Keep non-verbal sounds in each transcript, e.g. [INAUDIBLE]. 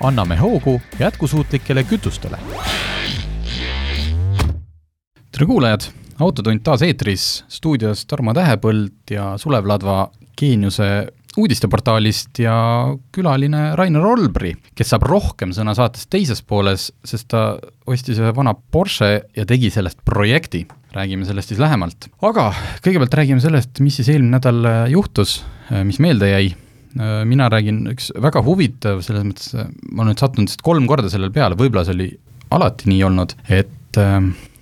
Anname hoogu jätkusuutlikele kütustele. tere kuulajad, Autotund taas eetris, stuudios Tarmo Tähepõld ja Sulev Ladva Geeniuse uudisteportaalist ja külaline Rainer Olbri, kes saab rohkem sõna saates teises pooles, sest ta ostis ühe vana Porsche ja tegi sellest projekti. räägime sellest siis lähemalt. aga kõigepealt räägime sellest, mis siis eelmine nädal juhtus, mis meelde jäi. Mina räägin üks väga huvitav, selles mõttes ma olen nüüd sattunud vist kolm korda sellele peale, võib-olla see oli alati nii olnud, et äh,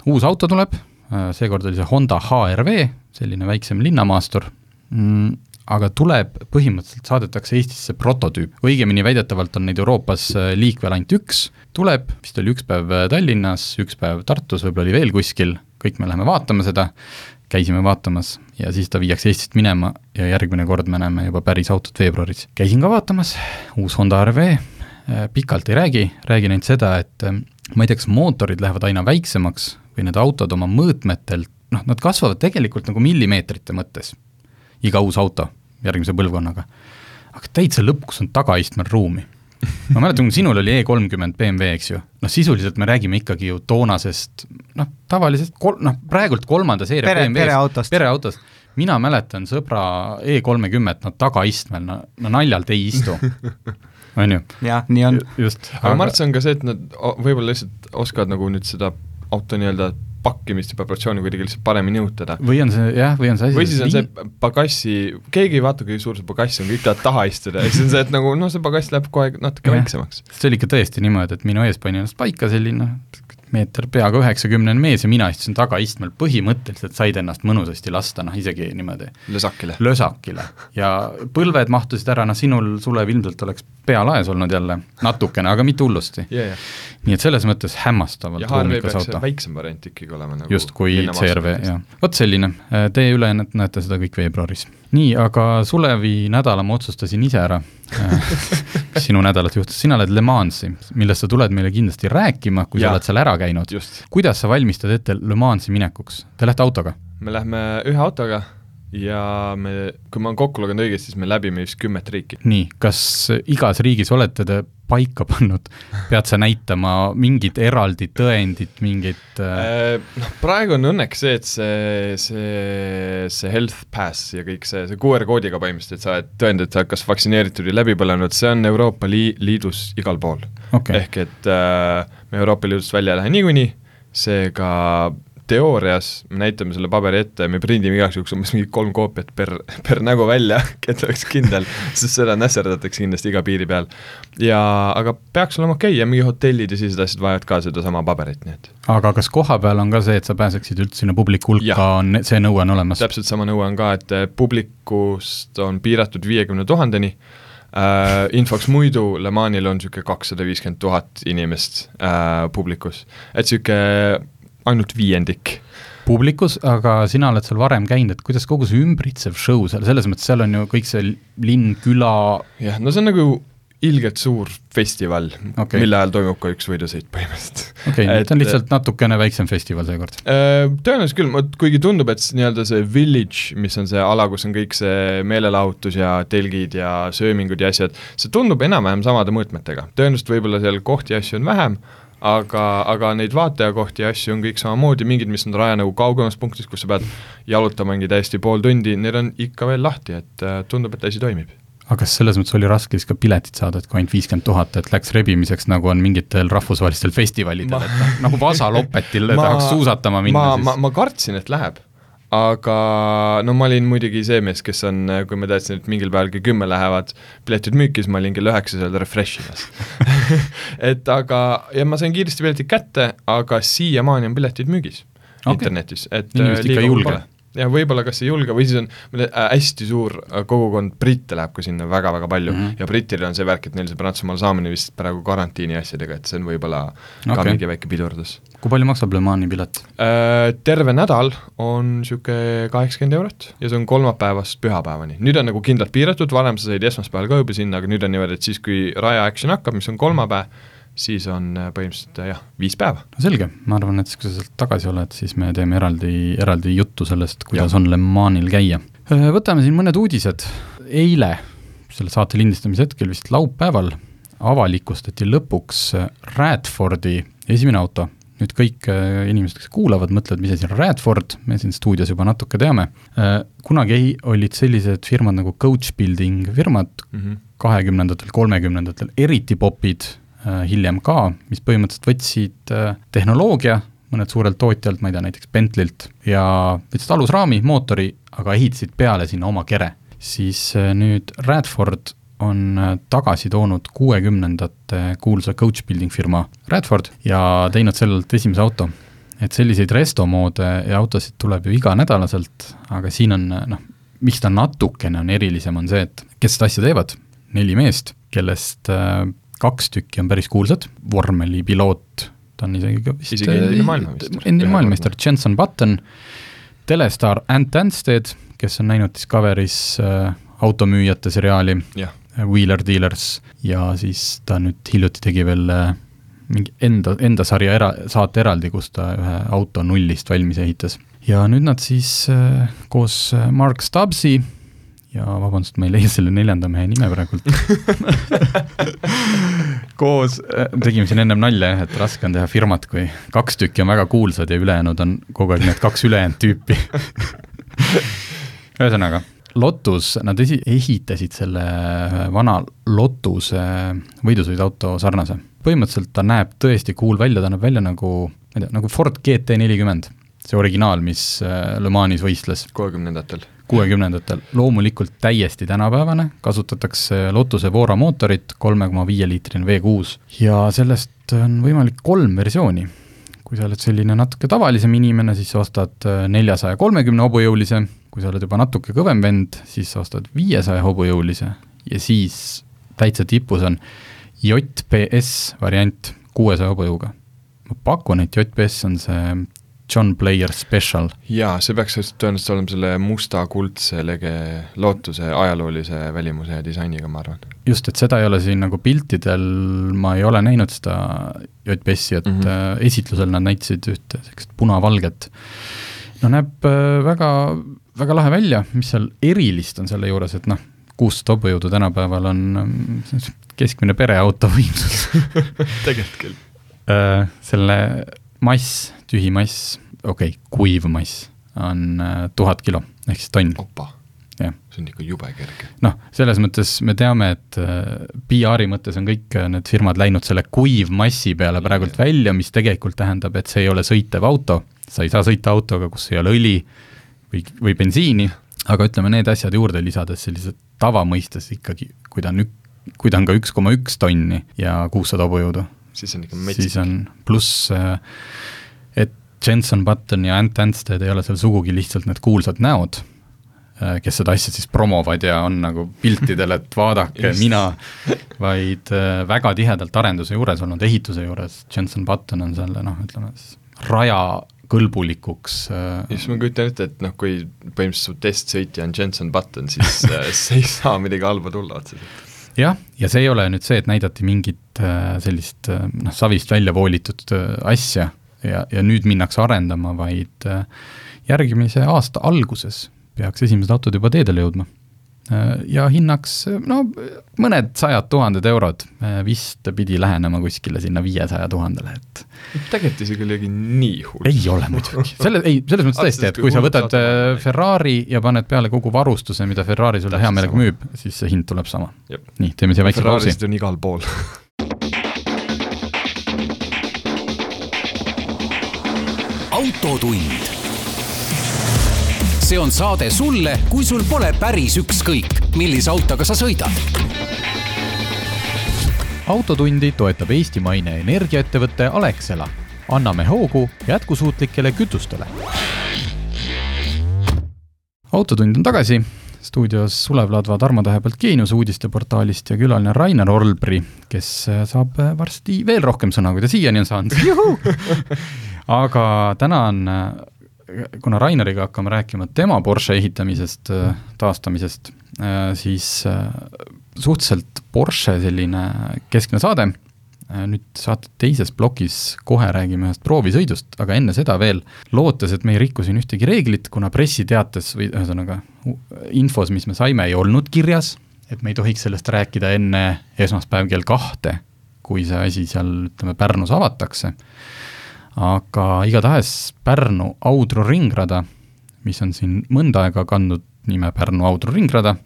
uus auto tuleb äh,, seekord oli see Honda HRV, selline väiksem linnamaastur mm,, aga tuleb, põhimõtteliselt saadetakse Eestisse prototüüp, õigemini väidetavalt on neid Euroopas äh, liikvel ainult üks, tuleb, vist oli üks päev äh, Tallinnas, üks päev Tartus, võib-olla oli veel kuskil, kõik me läheme vaatama seda, käisime vaatamas ja siis ta viiakse Eestist minema ja järgmine kord me näeme juba päris autot veebruaris. käisin ka vaatamas, uus Honda RV, äh, pikalt ei räägi, räägin ainult seda, et ma ei tea, kas mootorid lähevad aina väiksemaks või need autod oma mõõtmetelt, noh, nad kasvavad tegelikult nagu millimeetrite mõttes iga uus auto järgmise põlvkonnaga. aga täitsa lõpuks on tagaistmel ruumi. Ma mäletan, kui sinul oli E kolmkümmend BMW, eks ju, noh sisuliselt me räägime ikkagi ju toonasest noh, tavalisest kol-, noh praegult kolmanda seeria Pere- BMW-st, pereautost. pereautost, mina mäletan sõbra E kolmekümmet, no tagaistmel, no, no naljalt ei istu [LAUGHS] on ju? jah, nii on. just. aga Marts on ka see, et nad võib-olla lihtsalt oskavad nagu nüüd seda auto nii-öelda pakkimist ja proportsiooni kuidagi lihtsalt paremini nihutada. või on see jah, või on see asi või siis on see pagassi, keegi ei vaata, kui suur see pagass on, kõik tahavad taha istuda ja siis on see, et nagu noh, see pagass läheb kogu aeg natuke Jah. väiksemaks. see oli ikka tõesti niimoodi, et minu ees pani ennast paika selline meeter peaaegu üheksakümnene mees ja mina istusin tagaistmel, põhimõtteliselt said ennast mõnusasti lasta, noh isegi niimoodi lösakile. lösakile ja põlved mahtusid ära, noh sinul, Sulev, ilmselt oleks pea laes olnud jälle natukene, aga mitte hullusti. ja, ja, nii et selles mõttes hämmastavalt ruumikas auto. väiksem variant ikkagi olema nagu just, kui CRV, jah. vot selline, teie ülejäänud näete seda kõik veebruaris. nii, aga Sulevi nädala ma otsustasin ise ära. [LAUGHS] mis sinu nädalas juhtus, sina oled Le Mansi, millest sa tuled meile kindlasti rääkima, kui Jaa. sa oled seal ära käinud. kuidas sa valmistad ette Le Mansi minekuks? Te lähete autoga? me lähme ühe autoga ja me, kui ma olen kokku lugenud õigesti, siis me läbime vist kümmet riiki. nii, kas igas riigis olete te paika pannud, pead sa näitama mingit eraldi tõendit, mingit äh, Noh, praegu on õnneks see, et see, see, see health pass ja kõik see, see QR koodiga põhimõtteliselt sa oled tõendad, et sa oled kas vaktsineeritud või läbi põlenud, see on Euroopa Lii-, Liidus igal pool okay., ehk et äh, me Euroopa Liidust välja ei lähe niikuinii, seega teoorias me näitame selle paberi ette, me prindime igaks juhuks umbes mingi kolm koopiat per, per nägu välja, [LAUGHS] et oleks kindel, sest seda nässerdatakse kindlasti iga piiri peal. ja aga peaks olema okei okay. ja mingi hotellid ja sellised asjad vajavad ka sedasama paberit, nii et aga kas kohapeal on ka see, et sa pääseksid üldse sinna publiku hulka, on see nõue on olemas? täpselt sama nõue on ka, et eh, publikust on piiratud viiekümne tuhandeni äh, infoks muidu Le Manil on niisugune kakssada viiskümmend tuhat inimest äh, publikus, et niisugune ainult viiendik. publikus, aga sina oled seal varem käinud, et kuidas kogu see ümbritsev show seal, selles mõttes seal on ju kõik see linn, küla, jah, no see on nagu ilgelt suur festival okay., mille ajal toimub ka üks võidusõit põhimõtteliselt. okei okay,, ta on lihtsalt natukene väiksem festival seekord. Äh, Tõenäoliselt küll, kuigi tundub, et nii-öelda see village, mis on see ala, kus on kõik see meelelahutus ja telgid ja söömingud ja asjad, see tundub enam-vähem samade mõõtmetega. tõenäoliselt võib-olla seal kohti ja asju on vähem, aga, aga neid vaatajakohti ja asju on kõik samamoodi, mingid, mis on raja nagu kaugemas punktis, kus sa pead jalutama mingi täiesti pool tundi, need on ikka veel lahti, et äh, tundub, et asi toimib. aga kas selles mõttes oli raske siis ka piletit saada, et kui ainult viiskümmend tuhat, et läks rebimiseks, nagu on mingitel rahvusvahelistel festivalidel Ma- et noh, nagu Vasalopetil [LAUGHS] Ma- tahaks suusatama minna ma, siis ma, ma kartsin, et läheb, aga no ma olin muidugi see mees, kes on, kui ma teadsin, et mingil päeval kell kümme lähevad piletid müüki, siis ma olin kell üheksa seal refresh imas [LAUGHS] et aga, ja ma sain kiiresti piletid kätte, aga siiamaani on piletid müügis okay. internetis, et Inimesed äh, ikka liiga hull julge. pole. Ja võib-olla kas ei julge või siis on meil äh, hästi suur äh, kogukond britte läheb ka sinna väga-väga palju mm -hmm. ja brittidel on see värk, et neil see Prantsusmaal saamine vist praegu karantiini asjadega, et see on võib-olla okay. ka mingi väike pidurdus. kui palju maksab Le Mani pilet äh,? Terve nädal on niisugune kaheksakümmend eurot ja see on kolmapäevast pühapäevani. nüüd on nagu kindlalt piiratud, varem sa said esmaspäeval ka juba sinna, aga nüüd on niimoodi, et siis, kui Raja Action hakkab, mis on kolmapäev, siis on äh, põhimõtteliselt äh, jah, viis päeva. selge, ma arvan, et kui sa sealt tagasi oled, siis me teeme eraldi, eraldi juttu sellest, kuidas ja. on Le Manil käia. Äh, võtame siin mõned uudised, eile, selle saate lindistamise hetkel vist laupäeval, avalikustati lõpuks Radfordi esimene auto, nüüd kõik inimesed, kes kuulavad, mõtlevad, mis asi on Radford, me siin stuudios juba natuke teame, kunagi ei, olid sellised firmad nagu Coach Building firmad mhm. kahekümnendatel mm -hmm., kolmekümnendatel eriti popid hiljem ka, mis põhimõtteliselt võtsid äh, tehnoloogia mõned suurelt tootjalt, ma ei tea, näiteks Bentleylt, ja võtsid alusraami, mootori, aga ehitasid peale sinna oma kere. siis äh, nüüd Radford on tagasi toonud kuuekümnendate kuulsa coach building firma Radford ja teinud sellelt esimese auto. et selliseid restomoode ja autosid tuleb ju iganädalaselt, aga siin on noh, miks ta natukene on erilisem, on see, et kes seda asja teevad, neli meest, kellest kaks tükki on päris kuulsad, vormelipiloot, ta on isegi ka vist isegi endine maailmameister. endine maailmameister, Jenson Button, telestaar Ant Anstead, kes on näinud Discoveris äh, automüüjate seriaali yeah. Wheeler Dealers ja siis ta nüüd hiljuti tegi veel äh, mingi enda, enda sarja era-, saate eraldi, kus ta ühe auto nullist valmis ehitas. ja nüüd nad siis äh, koos äh, Mark Stubbsi ja vabandust, ma ei leia selle neljanda mehe nime praegult [LAUGHS] koos, äh, tegime siin ennem nalja jah, et raske on teha firmat, kui kaks tükki on väga kuulsad ja ülejäänud on kogu aeg need kaks ülejäänud tüüpi [LAUGHS] ühesõnaga, Lotus, nad esi-, ehitasid selle vana Lotuse võidusõiduauto sarnase. põhimõtteliselt ta näeb tõesti cool välja, ta näeb välja nagu, ma ei tea, nagu Ford GT nelikümmend, see originaal, mis äh, Le Manis võistles. kuuekümnendatel kuuekümnendatel, loomulikult täiesti tänapäevane, kasutatakse Lotuse Vora mootorit, kolme koma viie liitrine V6 ja sellest on võimalik kolm versiooni. kui sa oled selline natuke tavalisem inimene, siis ostad neljasaja kolmekümne hobujõulise, kui sa oled juba natuke kõvem vend, siis ostad viiesaja hobujõulise. Ja siis täitsa tipus on JPS variant kuuesaja hobujõuga. ma pakun, et JPS on see John Player Special. jaa, see peaks tõenäoliselt olema selle musta kuldse lege lootuse ajaloolise välimuse ja disainiga, ma arvan. just, et seda ei ole siin nagu piltidel, ma ei ole näinud seda JPS-i, et mm -hmm. esitlusel nad näitasid ühte sellist punavalget. no näeb äh, väga, väga lahe välja, mis seal erilist on selle juures, et noh, kuussada hobujõudu tänapäeval on mm, keskmine pereauto võimsus [LAUGHS] tegelikult küll. Äh, selle mass, tühi mass, okei okay,, kuiv mass on äh, tuhat kilo ehk siis tonn. see on ikka jube kerge. noh, selles mõttes me teame, et äh, PR-i mõttes on kõik äh, need firmad läinud selle kuivmassi peale praegult välja, mis tegelikult tähendab, et see ei ole sõitev auto, sa ei saa sõita autoga, kus ei ole õli või, või bensiini, aga ütleme, need asjad juurde lisades sellised tavamõistes ikkagi, kui ta on ük-, kui ta on ka üks koma üks tonni ja kuussada hobujõudu, siis on ikka metsik. siis on pluss äh, Jenson Button ja Ant Anstead ei ole seal sugugi lihtsalt need kuulsad näod, äh, kes seda asja siis promovad ja on nagu piltidel, et [LAUGHS] vaadake mina, vaid äh, väga tihedalt arenduse juures olnud, ehituse juures, Jenson Button on selle noh, ütleme siis raja kõlbulikuks äh, just ma kujutan ette, et noh, kui põhimõtteliselt su testsõitja on Jenson Button, siis [LAUGHS] see ei saa midagi halba tulla otseselt. jah, ja see ei ole nüüd see, et näidati mingit sellist noh, savist välja voolitud asja ja, ja nüüd minnakse arendama, vaid äh, järgmise aasta alguses peaks esimesed autod juba teedele jõudma. Äh, ja hinnaks no mõned sajad tuhanded eurod, äh, vist pidi lähenema kuskile sinna viiesaja tuhandele, et tegelikult isegi ei olegi nii hull. ei ole muidugi, selle, ei, selles mõttes tõesti, et kui sa võtad Ferrari ja paned peale kogu varustuse, mida Ferrari sulle hea meelega müüb, siis see hind tuleb sama. nii, teeme siia väikse pausi. Ferrarisid on igal pool [LAUGHS] autotund. see on saade sulle, kui sul pole päris ükskõik, millise autoga sa sõidad. autotundi toetab eestimaine energiaettevõte Alexela. anname hoogu jätkusuutlikele kütustele autotund on tagasi, stuudios Sulev Ladva Tarmo Tähepõld Geenius uudisteportaalist ja külaline Rainer Olbri, kes saab varsti veel rohkem sõna, kui ta siiani on saanud. [LAUGHS] [LAUGHS] aga täna on, kuna Raineriga hakkame rääkima tema Porsche ehitamisest, taastamisest, siis suhteliselt Porsche selline keskne saade Äh, nüüd saate teises plokis kohe räägime ühest proovisõidust, aga enne seda veel, lootes, et me ei rikku siin ühtegi reeglit, kuna pressiteates või ühesõnaga infos, mis me saime, ei olnud kirjas, et me ei tohiks sellest rääkida enne esmaspäev kell kahte, kui see asi seal, ütleme, Pärnus avatakse. Aga igatahes Pärnu Audru ringrada, mis on siin mõnda aega kandnud nime Pärnu Audru ringrada,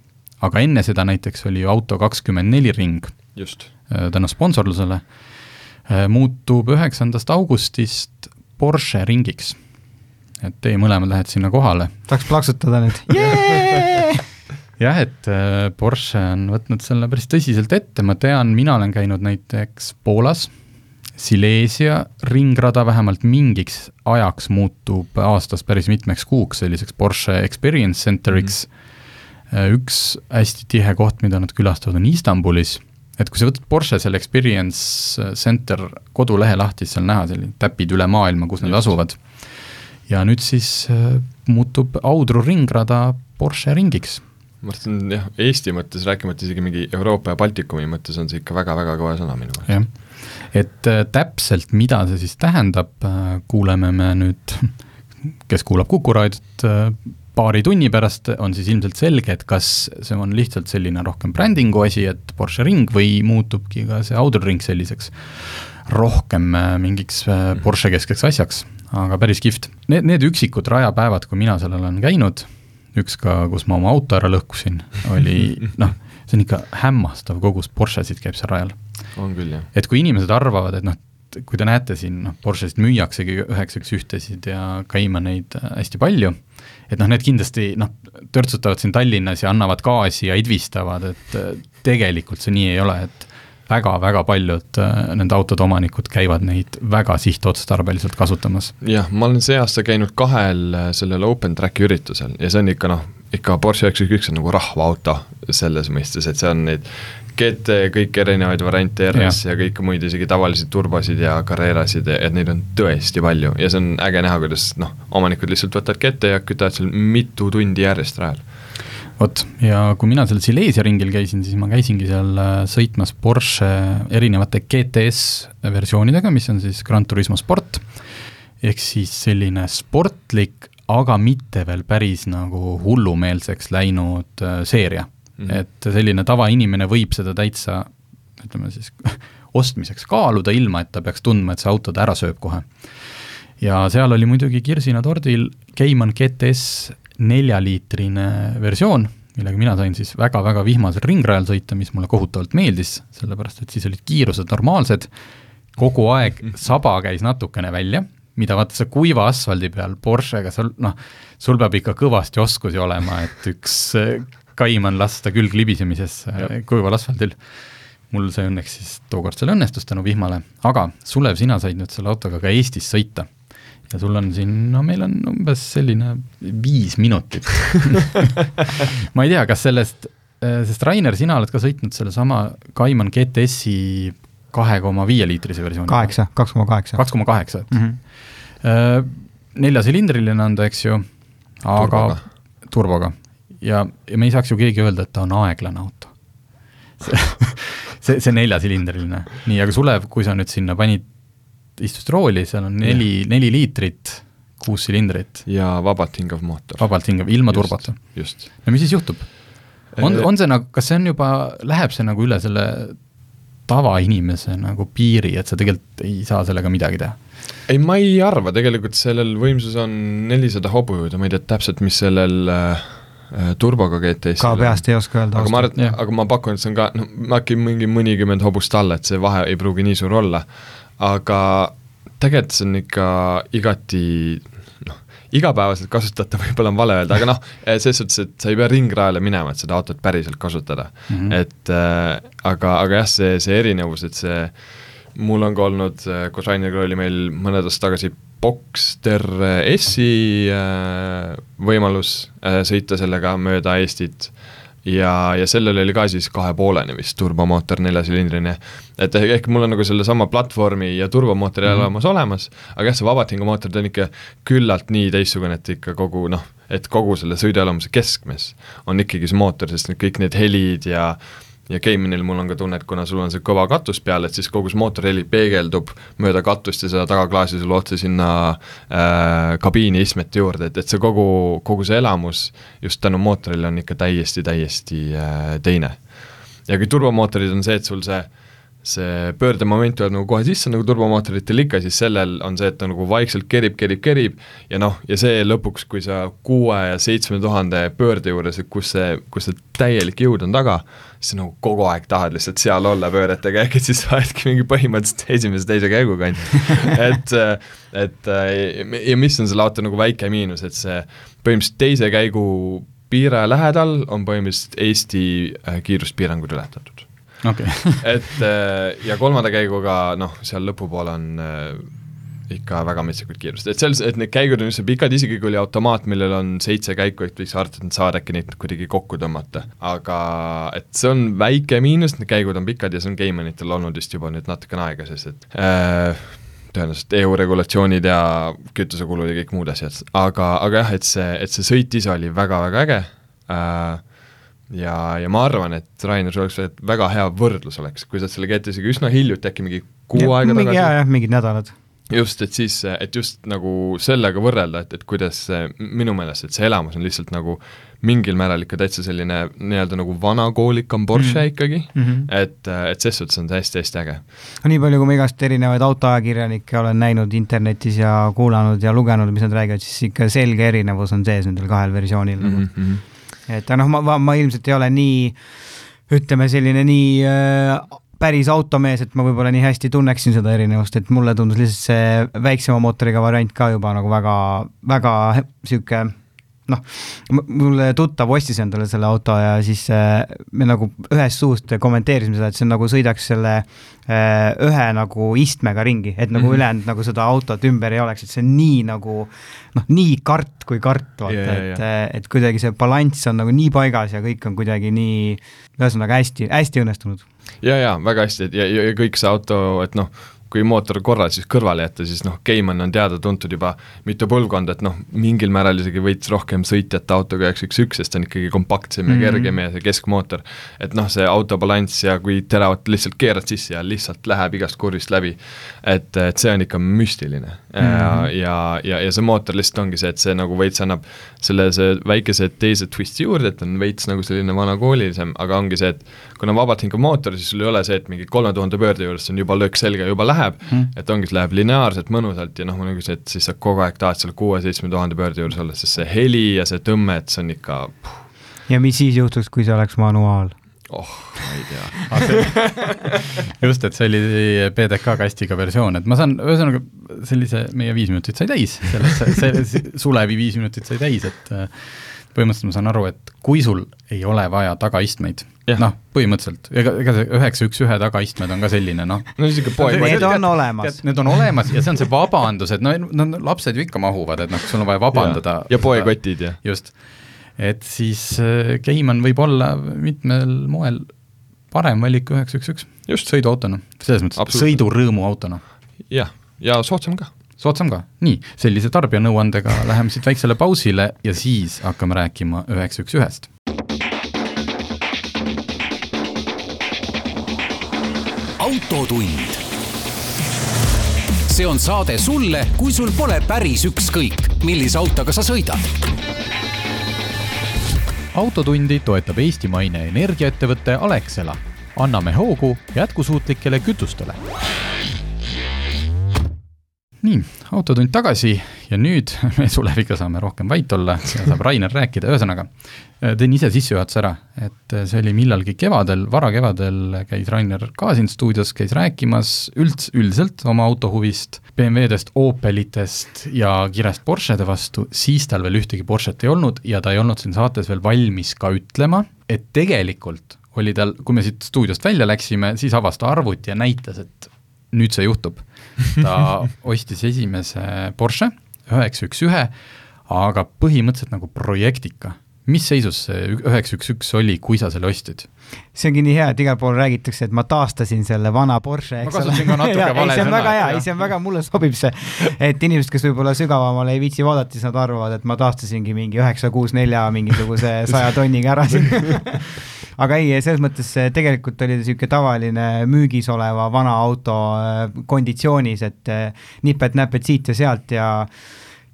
aga enne seda näiteks oli ju Auto kakskümmend neli ring. just Äh, tänu sponsorlusele, äh, muutub üheksandast augustist Porsche ringiks. et teie mõlemad lähete sinna kohale. tahaks plaksutada nüüd [LAUGHS] jah, et äh, Porsche on võtnud selle päris tõsiselt ette, ma tean, mina olen käinud näiteks Poolas, Silesia ringrada vähemalt mingiks ajaks muutub aastas päris mitmeks kuuks selliseks Porsche Experience Centeriks mm. -hmm. üks hästi tihe koht, mida nad külastavad, on Istanbulis et kui sa võtad Porsche selle Experience Center kodulehe lahti, siis seal näha selline täpid üle maailma, kus need asuvad. ja nüüd siis äh, muutub Audru ringrada Porsche ringiks. Ma mõtlen jah, Eesti mõttes, rääkimata isegi mingi Euroopa ja Baltikumi mõttes on see ikka väga-väga kõva sõna minu meelest. jah, et äh, täpselt, mida see siis tähendab äh,, kuuleme me nüüd, [LAUGHS] kes kuulab Kuku raadiot äh,, paari tunni pärast on siis ilmselt selge, et kas see on lihtsalt selline rohkem brändingu asi, et Porsche ring või muutubki ka see Audel ring selliseks rohkem mingiks äh, Porsche keskeks asjaks, aga päris kihvt. Need, need üksikud rajapäevad, kui mina seal olen käinud, üks ka, kus ma oma auto ära lõhkusin, oli [LAUGHS] noh, see on ikka hämmastav kogus Porschesid käib seal rajal. on küll, jah. et kui inimesed arvavad, et noh, kui te näete siin, noh, Porschesid müüaksegi üheks üks ühtesid ja Caymaneid äh, hästi palju et noh, need kindlasti noh, törtsutavad siin Tallinnas ja annavad gaasi ja idvistavad, et äh, tegelikult see nii ei ole, et väga-väga paljud äh, nende autode omanikud käivad neid väga sihtotstarbeliselt kasutamas. jah, ma olen see aasta käinud kahel äh, sellel open track'i üritusel ja see on ikka noh, ikka Porsche üheksakümmend üks on nagu rahvaauto selles mõistes, et see on neid GT, kõiki erinevaid variante RS ja. ja kõiki muid, isegi tavalisi turbosid ja Carrerasid, et neid on tõesti palju ja see on äge näha, kuidas noh, omanikud lihtsalt võtavad GT ja kütavad seal mitu tundi järjest rajal vot, ja kui mina seal Silesia ringil käisin, siis ma käisingi seal äh, sõitmas Porsche erinevate GTS versioonidega, mis on siis Gran Turismo Sport, ehk siis selline sportlik, aga mitte veel päris nagu hullumeelseks läinud äh, seeria mm. -hmm. et selline tavainimene võib seda täitsa ütleme siis [LAUGHS] ostmiseks kaaluda, ilma et ta peaks tundma, et see auto ta ära sööb kohe. ja seal oli muidugi kirsina tordil Cayman GTS neljaliitrine versioon, millega mina sain siis väga-väga vihmasel ringrajal sõita, mis mulle kohutavalt meeldis, sellepärast et siis olid kiirused normaalsed, kogu aeg saba käis natukene välja, mida vaata sa kuiva asfaldi peal Porschega, sul noh, sul peab ikka kõvasti oskusi olema, et üks Kaiman lasta külg libisemisesse kuival asfaldil. mul see õnneks siis tookord seal õnnestus tänu vihmale, aga Sulev, sina said nüüd selle autoga ka Eestis sõita. Ja sul on siin, no meil on umbes selline viis minutit [LAUGHS] ma ei tea, kas sellest, äh, sest Rainer, sina oled ka sõitnud sellesama Kaiman GTS-i kahe koma viie liitrise versiooni. kaheksa, kaks koma kaheksa. kaks koma kaheksa, et mm -hmm. neljasilindriline on ta, eks ju, aga turboga, turboga ja, ja me ei saaks ju keegi öelda, et ta on aeglane auto. [LAUGHS] see, see, see neljasilindriline, nii, aga Sulev, kui sa nüüd sinna panid, istusid rooli, seal on neli, neli liitrit, kuus silindrit. ja vabalt hingav mootor. vabalt hingav, ilma turbota. no mis siis juhtub? on, on see nagu, kas see on juba, läheb see nagu üle selle tavainimese nagu piiri, et sa tegelikult ei saa sellega midagi teha? ei, ma ei arva, tegelikult sellel võimsus on nelisada hobujõudu, ma ei tea täpselt, mis sellel äh, Äh, turboga GT-s. ka peast ei oska öelda. aga ma arvan, aga ma pakun, et see on ka, noh, äkki mingi mõnikümmend hobust alla, et see vahe ei pruugi nii suur olla. Aga tegelikult see on ikka igati noh, igapäevaselt kasutatav [LAUGHS] võib-olla on vale öelda, aga noh, selles suhtes, et sa ei pea ringrajale minema, et seda autot päriselt kasutada mm. -hmm. et äh, aga, aga jah, see, see erinevus, et see mul on ka olnud, äh, koos Raineriga oli meil mõned aastad tagasi Boxster S-i äh, võimalus äh, sõita sellega mööda Eestit ja, ja sellel oli ka siis kahepoolene vist turbomootor neljasilindrine. et ehk, mul on nagu sellesama platvormi ja turbomootori mm -hmm. olemas, aga jah, see vabatingumootor, ta on ikka küllalt nii teistsugune, et ikka kogu noh, et kogu selle sõiduelamuse keskmes on ikkagi see mootor, sest need kõik need helid ja ja Caymanil mul on ka tunne, et kuna sul on see kõva katus peal, et siis kogu see mootorheli peegeldub mööda katust ja seda tagaklaasi sulle otse sinna äh, kabiini istmete juurde, et, et see kogu, kogu see elamus just tänu mootorile on ikka täiesti, täiesti äh, teine. ja kui turbomootorid on see, et sul see see pöördemoment tuleb nagu kohe sisse, nagu turbomootoritel ikka, siis sellel on see, et ta nagu vaikselt kerib, kerib, kerib ja noh, ja see lõpuks, kui sa kuue ja seitsme tuhande pöörde juures, et kus see, kus see täielik jõud on taga, siis nagu kogu aeg tahad lihtsalt seal olla pööretega, ehk et siis sa oledki mingi põhimõtteliselt esimese-teise käiguga ainult. [LAUGHS] Et, et ja mis on selle auto nagu väike miinus, et see põhimõtteliselt teise käigu piire lähedal on põhimõtteliselt Eesti äh, kiiruspiirangud ületatud okay. [LAUGHS] et äh, ja kolmanda käiguga noh, seal lõpupoole on äh, ikka väga metsikud kiirused, et seal, et need käigud on üldse pikad, isegi kui oli automaat, millel on seitse käiku, et võiks arvata, et nad saavad äkki neid kuidagi kokku tõmmata. aga et see on väike miinus, need käigud on pikad ja see on Keimanitel olnud vist juba nüüd natukene aega, sest et äh, tõenäoliselt EU regulatsioonid ja kütusekulud ja kõik muud asjad, aga, aga jah, et see, et see sõit ise oli väga-väga äge äh,, ja, ja ma arvan, et Rainer, see oleks väga hea võrdlus oleks, kui sa selle GT-siga üsna hiljuti, äkki mingi kuu aega mingi, tagasi jaa, jah, mingid nädalad. just, et siis, et just nagu sellega võrrelda, et, et kuidas minu meelest, et see elamus on lihtsalt nagu mingil määral ikka täitsa selline nii-öelda nagu vanakoolikam Porsche Mhm. mm. ikkagi Mm -hmm. et, et ses suhtes on see hästi-hästi äge. nii palju, kui ma igast erinevaid autoajakirjanikke olen näinud internetis ja kuulanud ja lugenud, mis nad räägivad, siis ikka selge erinevus on sees nendel kahel versioonil nagu Mm -hmm. Et noh, ma, ma, ma ilmselt ei ole nii, ütleme selline nii äh, päris automees, et ma võib-olla nii hästi tunneksin seda erinevust, et mulle tundus lihtsalt see väiksema mootoriga variant ka juba nagu väga, väga sihuke noh, mulle tuttav ostis endale selle auto ja siis äh, me nagu ühest suust kommenteerisime seda, et see on nagu sõidaks selle äh, ühe nagu istmega ringi, et nagu mm. -hmm. ülejäänud nagu seda autot ümber ei oleks, et see on nii nagu noh, nii kart kui kart, vaata ja, et, äh, et kuidagi see balanss on nagu nii paigas ja kõik on kuidagi nii, ühesõnaga hästi, hästi õnnestunud. ja, ja väga hästi, et ja, ja, ja kõik see auto, et noh, kui mootor korra siis kõrvale jätta, siis noh, Cayman on teada-tuntud juba mitu põlvkonda, et noh, mingil määral isegi veits rohkem sõitjate autoga üheks üks üks, sest ta on ikkagi kompaktsem ja Mhm. kergem ja see keskmootor. et noh, see auto balanss ja kui teravat lihtsalt keerad sisse ja lihtsalt läheb igast kurvist läbi, et, et see on ikka müstiline mm. ja, Mhm. ja, ja, ja see mootor lihtsalt ongi see, et see nagu veits annab selle, see väikese teise twist'i juurde, et on veits nagu selline vanakoolilisem, aga ongi see, et kuna vabatinga mootor, siis sul ei ole see, et mingi kolme tuhande pöörde juures on juba löök selga, juba läheb mm., et ongi, see läheb lineaarselt mõnusalt ja noh, nagu see, et siis sa kogu aeg tahad seal kuue-seitsme tuhande pöörde juures olla, sest see heli ja see tõmme, et see on ikka ja mis siis juhtuks, kui see oleks manuaal? oh, ma ei tea. [LAUGHS] just, et see oli PDK kastiga versioon, et ma saan, ühesõnaga sellise, meie viis minutit sai täis, sellest, see Sulevi viis minutit sai täis, et äh, põhimõtteliselt ma saan aru, et kui sul ei ole vaja tagaistmeid, noh, põhimõtteliselt, ega, ega see üheksa üks ühe tagaistmed on ka selline noh, no niisugune poeg Need on olemas. Need on olemas ja see on see vabandus, et no, no lapsed ju ikka mahuvad, et noh, sul on vaja vabandada. ja poekotid ja just, et siis äh, Cayman võib olla mitmel moel parem valik üheksa üks üks, just. Sõiduautona, selles mõttes sõidurõõmu autona jah, ja soodsam ka. Soodsam ka, nii, sellise tarbijanõuandega [LAUGHS] läheme siit väiksele pausile ja siis hakkame rääkima üheksa üks ühest. autotund. see on saade sulle, kui sul pole päris ükskõik, millise autoga sa sõidad. autotundi toetab eestimaine energiaettevõte Alexela. anname hoogu jätkusuutlikele kütustele. Nii, autotund tagasi ja nüüd [LAUGHS] me Suleviga saame rohkem vait olla saab Rainer rääkida, ühesõnaga teen ise sissejuhatuse ära, et see oli millalgi kevadel, varakevadel käis Rainer ka siin stuudios, käis rääkimas ülds, üldiselt oma autohuvist, BMW-dest, Opelitest ja kirest Porschede vastu, siis tal veel ühtegi Porschet ei olnud ja ta ei olnud siin saates veel valmis ka ütlema, et tegelikult oli tal, kui me siit stuudiost välja läksime, siis avas ta arvuti ja näitas, et nüüd see juhtub. Ta ostis esimese Porsche üheksa üks ühe, aga põhimõtteliselt nagu projektika. mis seisus see üheksa üks üks oli, kui sa selle ostsid? see ongi nii hea, et igal pool räägitakse, et ma taastasin selle vana Porsche, eks vale ei, see on väga hea, ei see on väga, mulle sobib see. et inimesed, kes võib-olla sügavamale ei viitsi vaadata, siis nad arvavad, et ma taastasingi mingi üheksa, kuus, nelja mingisuguse saja tonniga ära siin [LAUGHS] aga ei, selles mõttes eh, tegelikult oli ta niisugune tavaline müügis oleva vana auto eh, konditsioonis, et eh, nipet-näpet siit ja sealt ja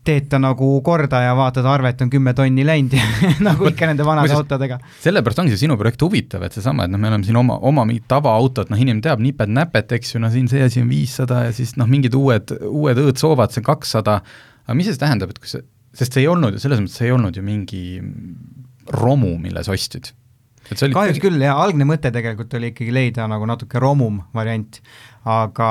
teed ta nagu korda ja vaatad, arvet on kümme tonni läinud ja [LAUGHS] nagu ikka nende vanade muuseas- autodega. sellepärast ongi see sinu projekt huvitav, et seesama, et noh, me oleme siin oma, oma mingit tavaautot, noh inimene teab nipet-näpet, eks ju, no siin see asi on viissada ja siis noh, mingid uued, uued õõtsoovad, see kakssada, aga mis see tähendab, et kui see, sest see ei olnud ju, selles mõttes see ei olnud ju mingi romu, mille sa ostsid. See oli kahjuks küll jah, algne mõte tegelikult oli ikkagi leida nagu natuke romum variant, aga,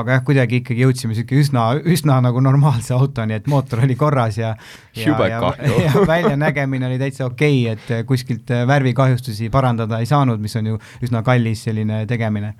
aga jah, kuidagi ikkagi jõudsime niisugune üsna, üsna nagu normaalse autoni, et mootor oli korras ja ja, ja, [LAUGHS] ja väljanägemine oli täitsa okei okay,, et kuskilt värvikahjustusi parandada ei saanud, mis on ju üsna kallis selline tegemine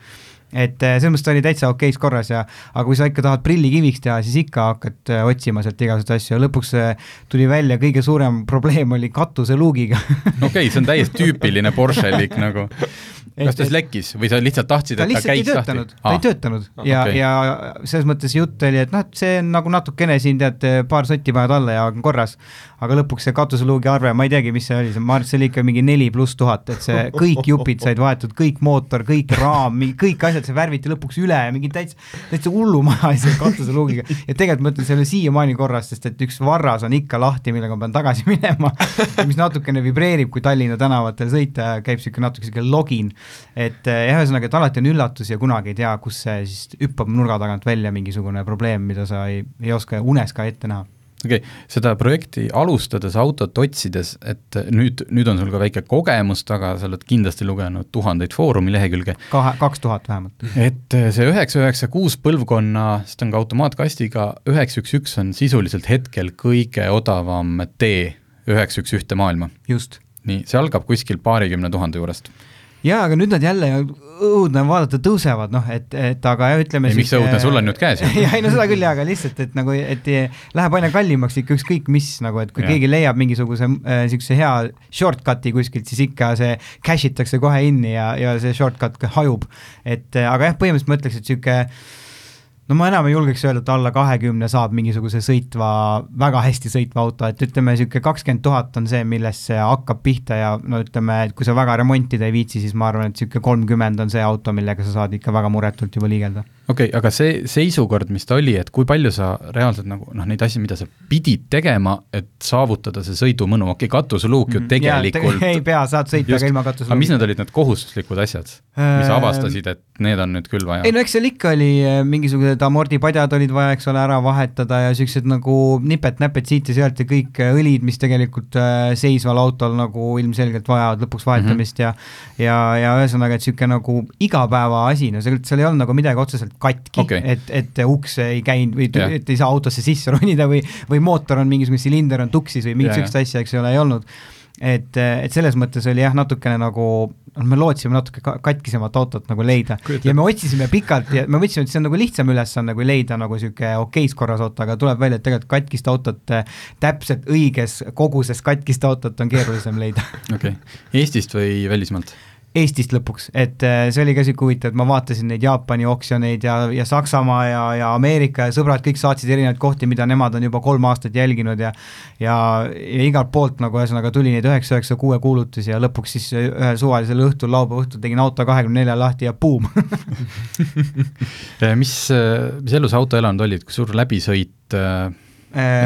et eh, selles mõttes ta oli täitsa okeis korras ja aga kui sa ikka tahad prillikiviks teha, siis ikka hakkad eh, otsima sealt igasuguseid asju ja lõpuks eh, tuli välja, kõige suurem probleem oli katuseluugiga okei okay,, see on täiesti tüüpiline Porschelik nagu. [LAUGHS] kas ta siis lekkis või sa lihtsalt tahtsid, ta et ta ei käiks töötanud. Lahti, ta ei töötanud. Ja okei. okay., ja selles mõttes jutt oli, et noh, et see on nagu natukene siin tead, paar sotti paned alla ja on korras, aga lõpuks see katuseluugi arve, ma ei teagi, mis see oli, ma arvan, et see oli ikka mingi neli pluss tuhat, et see [LAUGHS] kõik jupid said vahetud, kõik mootor, kõik raam, kõik asjad, see värviti lõpuks üle ja mingi täitsa, täitsa hullumaja selle katuseluugiga ja tegelikult ma ütlen, see oli siiamaani korras, sest et üks varras on ikka lahti, millega ma pean tagasi [LAUGHS] minema. Ja mis natukene vibreerib, kui Tallinna tänavatel sõita ja käib niisugune natuke niisugune login, et eh, jah, ühesõnaga, et alati on üllatus ja kunagi ei tea, kus see siis hüppab nurga tagant välja mingisugune probleem, mida sa ei, ei oska unes ka ette näha okei okay,, seda projekti alustades, autot otsides, et nüüd, nüüd on sul ka väike kogemus taga, sa oled kindlasti lugenud tuhandeid Foorumi lehekülge, kahe, kaks tuhat vähemalt. et see üheksa üheksa kuus põlvkonna, sest on ka automaatkastiga, üheksa üks üks on sisuliselt hetkel kõige odavam tee üheksa üks ühte maailma. just. nii, see algab kuskil paarikümne tuhande juurest. jaa, aga nüüd nad jälle õudne on vaadata, tõusevad noh, et, et aga ütleme ei, miks see õudne, sul on nüüd käes ju. ja ei no seda küll jaa, aga lihtsalt, et nagu, et läheb aina kallimaks ikka ükskõik mis nagu, et kui ja. keegi leiab mingisuguse niisuguse hea shortcut'i kuskilt, siis ikka see cash itakse kohe inni ja, ja see shortcut ka hajub. et äh, aga jah, põhimõtteliselt ma ütleks, et niisugune no ma enam ei julgeks öelda, et alla kahekümne saab mingisuguse sõitva, väga hästi sõitva auto, et ütleme, niisugune kakskümmend tuhat on see, millest see hakkab pihta ja no ütleme, et kui sa väga remontida ei viitsi, siis ma arvan, et niisugune kolmkümmend on see auto, millega sa saad ikka väga muretult juba liigelda. Okei okay,, aga see seisukord, mis ta oli, et kui palju sa reaalselt nagu noh, neid asju, mida sa pidid tegema, et saavutada see sõidumõnu, okei okay,, katuseluuk ju tegelikult ei pea, saad sõita Just. ka ilma aga katusel. mis need olid need kohustuslikud asjad, mis Äh, avastasid, et need on nüüd küll vaja ei? no eks seal ikka oli äh, mingisugused amordipadjad olid vaja, eks ole, ära vahetada ja siuksed nagu nipet-näpet siit ja sealt ja kõik äh, õlid, mis tegelikult seisval autol nagu ilmselgelt vajavad lõpuks vahetamist mm -hmm. ja ja, ja ühesõnaga, et niisugune nagu igapäevaasi, no seal, seal ei olnud nagu midagi otseselt katki okay., et, et uks ei käinud või Jah. et ei saa autosse sisse ronida või, või mootor on mingisugune silinder on tuksis või mingit Jaa, niisugust asja, eks ole, ei olnud et, et selles mõttes oli jah, natukene nagu noh, me lootsime natuke ka- katkisemat autot nagu leida Kujutan- ja me otsisime pikalt ja me mõtlesime, et see on nagu lihtsam ülesanne, kui leida nagu niisugune okeis korras auto, aga tuleb välja, et tegelikult katkist autot, täpselt õiges koguses katkist autot on keerulisem leida okei okay., Eestist või välismaalt? Eestist lõpuks, et äh, see oli ka sihuke huvitav, et ma vaatasin neid Jaapani oksjoneid ja, ja Saksamaa ja, ja Ameerika ja sõbrad kõik saatsid erinevaid kohti, mida nemad on juba kolm aastat jälginud ja ja, ja igalt poolt nagu ühesõnaga tuli neid üheksa, üheksa, kuue kuulutusi ja lõpuks siis ühel suvalisel õhtul, laupäeva õhtul tegin auto kahekümne nelja lahti ja buum. [LAUGHS] Mis, mis elu see auto elanud oli, kui suur läbisõit Äh,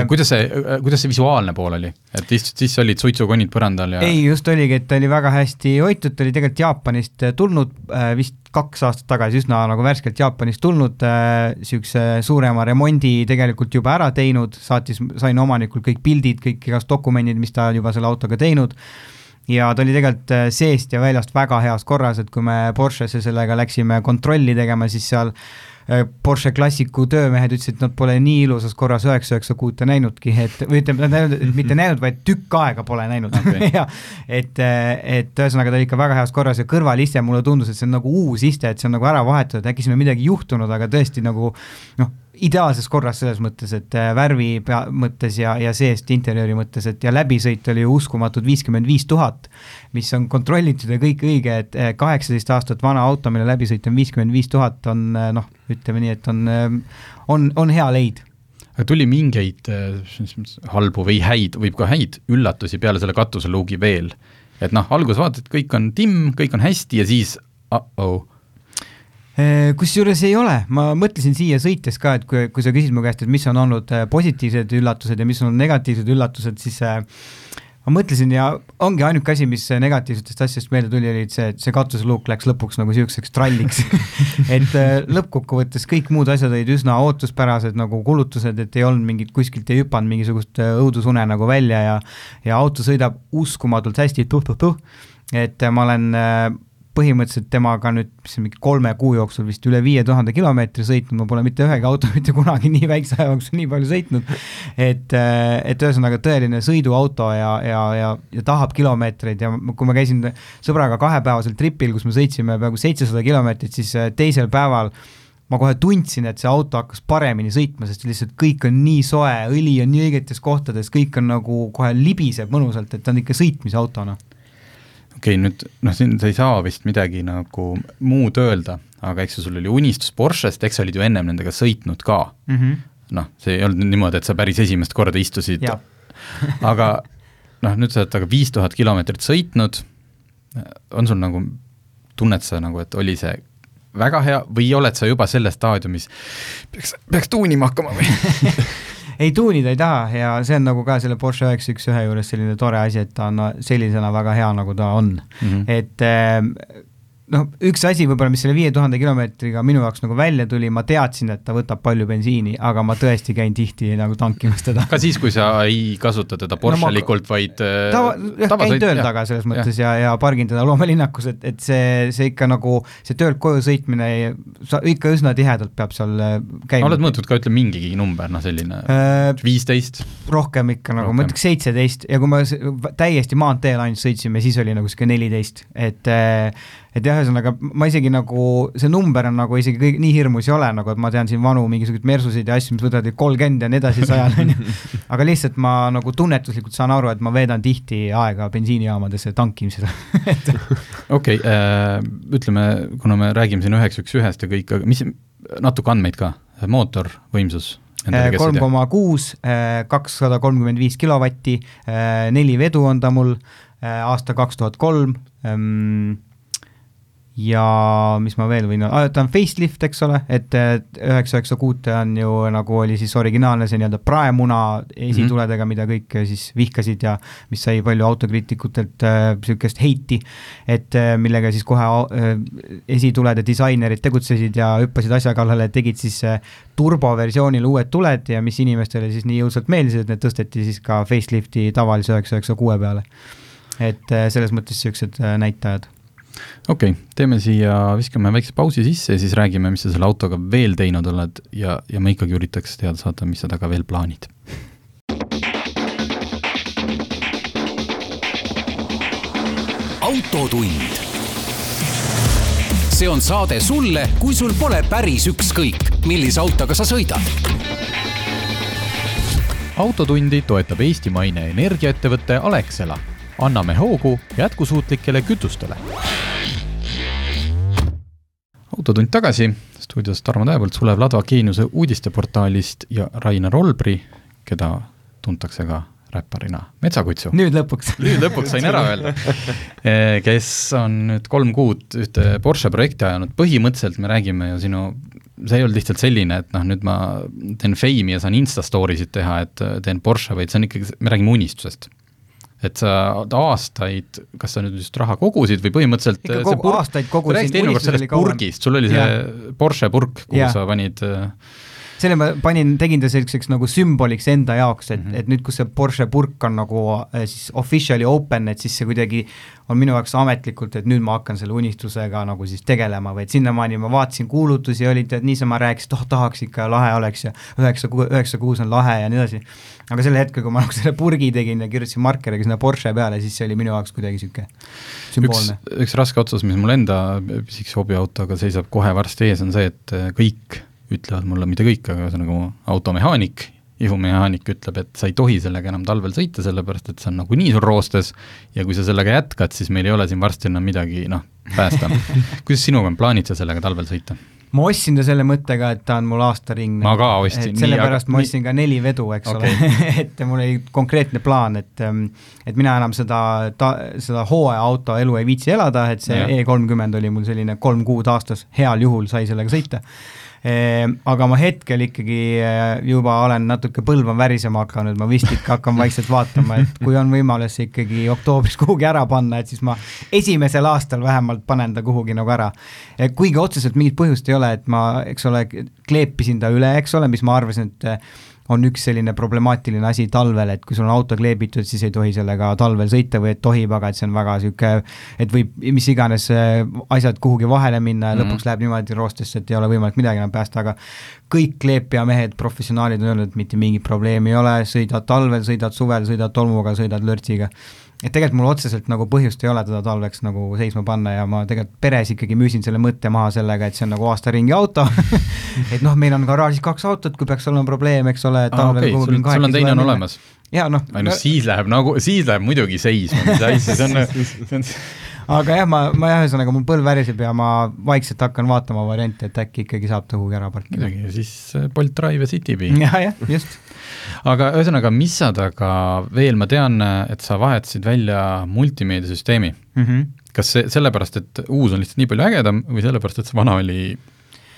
kuidas see, kuidas see visuaalne pool oli, et siis, siis olid suitsukonid põrandal ja ei, just oligi, et ta oli väga hästi hoitud, ta oli tegelikult Jaapanist äh, tulnud äh, vist kaks aastat tagasi, üsna nagu värskelt Jaapanist tulnud äh,, niisuguse suurema remondi tegelikult juba ära teinud, saatis, sain omanikult kõik pildid, kõik igast dokumendid, mis ta juba selle autoga teinud. Ja ta oli tegelikult äh, seest ja väljast väga heas korras, et kui me Porschesse sellega läksime kontrolli tegema, siis seal Porsche klassiku töömehed ütlesid, et nad pole nii ilusas korras üheksa üheksa kuute näinudki, et või ütleme, nad näinud, mitte näinud, vaid tükk aega pole näinud. Okay. [LAUGHS] ja et, et ühesõnaga ta oli ikka väga heas korras ja kõrvaliste mulle tundus, et see on nagu uus iste, et see on nagu ära vahetatud, äkki siin on midagi juhtunud, aga tõesti nagu noh, ideaalses korras selles mõttes, et äh, värvi pea mõttes ja, ja seest interjööri mõttes, et ja läbisõit oli uskumatud viiskümmend viis tuhat, mis on kontrollitud ja kõik õige, et äh, kaheksateist aastat vana auto, mille läbisõit on viiskümmend viis tuhat, on äh, noh, ütleme nii, et on, on, on hea leid aga tuli mingeid halbu või häid, võib ka häid üllatusi peale selle katuseluugi veel? et noh, alguses vaatad, kõik on timm, kõik on hästi ja siis uh-oh kusjuures ei ole, ma mõtlesin siia sõites ka, et kui, kui sa küsid mu käest, et mis on olnud äh, positiivsed üllatused ja mis on negatiivsed üllatused, siis äh, ma mõtlesin ja ongi ainuke asi, mis negatiivsetest asjadest meelde tuli, oli see, et see katuseluuk läks lõpuks nagu niisuguseks tralliks. [LAUGHS] Et lõppkokkuvõttes kõik muud asjad olid üsna ootuspärased nagu kulutused, et ei olnud mingit, kuskilt ei hüpanud mingisugust õudusune nagu välja ja ja auto sõidab uskumatult hästi tuh-tuh-tuh, et ma olen põhimõtteliselt temaga nüüd, mis on mingi kolme kuu jooksul vist üle viie tuhande kilomeetri sõitnud, ma pole mitte ühegi auto mitte kunagi [LAUGHS] nii väikse aja jooksul nii palju sõitnud, et, äh, et ühesõnaga tõeline sõiduauto ja, ja, ja, ja tahab kilomeetreid ja kui ma käisin sõbraga kahepäevasel tripil, kus me sõitsime peaaegu seitsesada kilomeetrit, siis äh, teisel päeval ma kohe tundsin, et see auto hakkas paremini sõitma, sest lihtsalt kõik on nii soe, õli on nii õigetes kohtades, kõik on nagu kohe libiseb mõnusalt, et ta on ikka sõitmisauto, noh okei okay,, nüüd noh, siin sa ei saa vist midagi nagu muud öelda, aga eks ju, sul oli unistus Porschest, eks sa olid ju ennem nendega sõitnud ka. Mm -hmm.. noh, see ei olnud niimoodi, et sa päris esimest korda istusid, [LAUGHS] aga noh, nüüd sa oled aga viis tuhat kilomeetrit sõitnud, on sul nagu, tunned sa nagu, et oli see väga hea või oled sa juba selles staadiumis, peaks, peaks tuunima hakkama või [LAUGHS] ei, tuunida ei taha ja see on nagu ka selle Porsche üheksa üks ühe juures selline tore asi, et ta on sellisena väga hea, nagu ta on mm. -hmm. et äh, noh, üks asi võib-olla, mis selle viie tuhande kilomeetriga minu jaoks nagu välja tuli, ma teadsin, et ta võtab palju bensiini, aga ma tõesti käin tihti nagu tankimas teda. ka siis, kui sa ei kasuta teda Porschelikult no,, vaid äh, tava, jah, käin tööl jah, taga selles mõttes ja, ja, ja pargin teda loomelinnakus, et, et see, see ikka nagu, see töölt koju sõitmine, sa ikka üsna tihedalt peab seal äh, käima. oled mõõtnud ka, ütle mingigi number, noh selline äh, viisteist äh,? rohkem ikka nagu, ma ütleks seitseteist ja kui me täiesti maanteel ainult sõitsime, siis oli nagu niisugune neliteist, et äh, et jah, ühesõnaga ma isegi nagu, see number on nagu isegi kõik nii hirmus ei ole, nagu et ma tean siin vanu mingisuguseid Mersusid ja asju, mis võtavad kolmkümmend ja nii edasi [LAUGHS] sajal, on ju. aga lihtsalt ma nagu tunnetuslikult saan aru, et ma veedan tihti aega bensiinijaamadesse tankimisel [LAUGHS] okei, äh, ütleme, kuna me räägime siin üheks üks ühest ja kõik, aga mis, natuke andmeid ka, mootor, võimsus kolm koma kuus, äh, kakssada kolmkümmend viis kilovatti, äh, neli vedu on ta mul, aasta kaks tuhat kolm, ähm, ja mis ma veel võin ah,, ta on facelift, eks ole, et üheksa üheksa kuute on ju nagu oli siis originaalne see nii-öelda praemuna esituledega mm, -hmm. mida kõik siis vihkasid ja mis sai palju autokriitikutelt niisugust äh, heiti, et äh, millega siis kohe äh, esitulede disainerid tegutsesid ja hüppasid asja kallale, tegid siis äh, turboversioonile uued tuled ja mis inimestele siis nii jõudsalt meeldisid, et need tõsteti siis ka facelifti tavalise üheksa üheksa kuue peale. et äh, selles mõttes niisugused äh, näitajad okei okay,, teeme siia, viskame väikse pausi sisse ja siis räägime, mis sa selle autoga veel teinud oled ja, ja ma ikkagi üritaks teada saada, mis sa temaga veel plaanid. autotund. see on saade sulle, kui sul pole päris ükskõik, millise autoga sa sõidad autotundi toetab eestimaine energiaettevõte Alexela anname hoogu jätkusuutlikele kütustele. autotund tagasi, stuudios Tarmo Tähepõld, Sulev Ladva Geeniuse uudisteportaalist ja Rainer Olbri, keda tuntakse ka räpparina Metsakutsu. nüüd lõpuks. Nüüd lõpuks sain ära öelda. [LAUGHS] Eh, kes on nüüd kolm kuud ühte Porsche projekti ajanud, põhimõtteliselt me räägime ju sinu, see ei olnud lihtsalt selline, et noh, nüüd ma teen fame'i ja saan Insta story sid teha, et teen Porsche, vaid see on ikkagi, me räägime unistusest et sa aastaid, kas sa nüüd just raha kogusid või põhimõtteliselt ikka kogu, aastaid kogusin. eelmine kord sellest purgist, sul oli see ja. Porsche purk, kuhu ja. sa panid äh, selle ma panin, tegin ta selliseks nagu sümboliks enda jaoks, et mm, -hmm. et nüüd, kus see Porsche purk on nagu äh, siis officially open, et siis see kuidagi on minu jaoks ametlikult, et nüüd ma hakkan selle unistusega nagu siis tegelema või et sinnamaani ma vaatasin kuulutusi, olid, et niisama rääkisid, oh tahaks ikka, lahe oleks ja üheksa, üheksa kuus on lahe ja nii edasi. aga sel hetkel, kui ma nagu selle purgi tegin ja kirjutasin markeriga sinna Porsche peale, siis see oli minu jaoks kuidagi niisugune sümboolne. üks, üks raske otsus, mis mul enda pisikese hobiautoga seisab kohe varsti ees, on see, et kõik ütlevad mulle, mitte kõik, aga ühesõnaga mu automehaanik, ihumehaanik ütleb, et sa ei tohi sellega enam talvel sõita, sellepärast et see on nagunii sul roostes ja kui sa sellega jätkad, siis meil ei ole siin varsti enam midagi, noh, päästa [LAUGHS] kuidas sinuga on, plaanid sa sellega talvel sõita? ma ostsin ta selle mõttega, et ta on mul aastaringne. ma ka ostsin. sellepärast aga... ma ostsin ka neli vedu, eks okay. ole [LAUGHS] et mul oli konkreetne plaan, et ähm, et mina enam seda, seda hooajaauto elu ei viitsi elada, et see E kolmkümmend oli mul selline kolm kuud aastas, heal juhul sai sellega sõita aga ma hetkel ikkagi eh, juba olen natuke põlv on värisema hakanud, ma vist ikka hakkan vaikselt vaatama, et kui on võimalus ikkagi oktoobris kuhugi ära panna, et siis ma esimesel aastal vähemalt panen ta kuhugi nagu ära. kuigi otseselt mingit põhjust ei ole, et ma, eks ole, kleepisin ta üle, eks ole, mis ma arvasin, et on üks selline problemaatiline asi talvel, et kui sul on auto kleebitud, siis ei tohi sellega talvel sõita või et tohib, aga et see on väga niisugune, et võib mis iganes äh, asjad kuhugi vahele minna ja mm -hmm. lõpuks läheb niimoodi roostesse, et ei ole võimalik midagi enam päästa, aga kõik kleepijamehed, professionaalid on öelnud, et mitte mingit probleemi ei ole, sõidad talvel, sõidad suvel, sõidad tolmuga, sõidad lörtsiga et tegelikult mul otseselt nagu põhjust ei ole teda talveks nagu seisma panna ja ma tegelikult peres ikkagi müüsin selle mõtte maha sellega, et see on nagu aasta ringi auto [LAUGHS] et noh, meil on garaažis kaks autot, kui peaks olema probleem, eks ole, talvel ah, okay, sul, sul on teine on olemas? jaa, noh. ei no siis läheb nagu, siis läheb muidugi seisma, mis asja, [LAUGHS] see on, see on aga jah, ma, ma jah, ühesõnaga mul põlv väriseb ja ma vaikselt hakkan vaatama variante, et äkki ikkagi saab ta kuhugi ära parkida. ja siis äh, Bolt Drive ja Citybee. [LAUGHS] jah, jah, just aga ühesõnaga, mis sa taga veel, ma tean, et sa vahetasid välja multimeediasüsteemi mm. -hmm. kas see sellepärast, et uus on lihtsalt nii palju ägedam või sellepärast, et see vana oli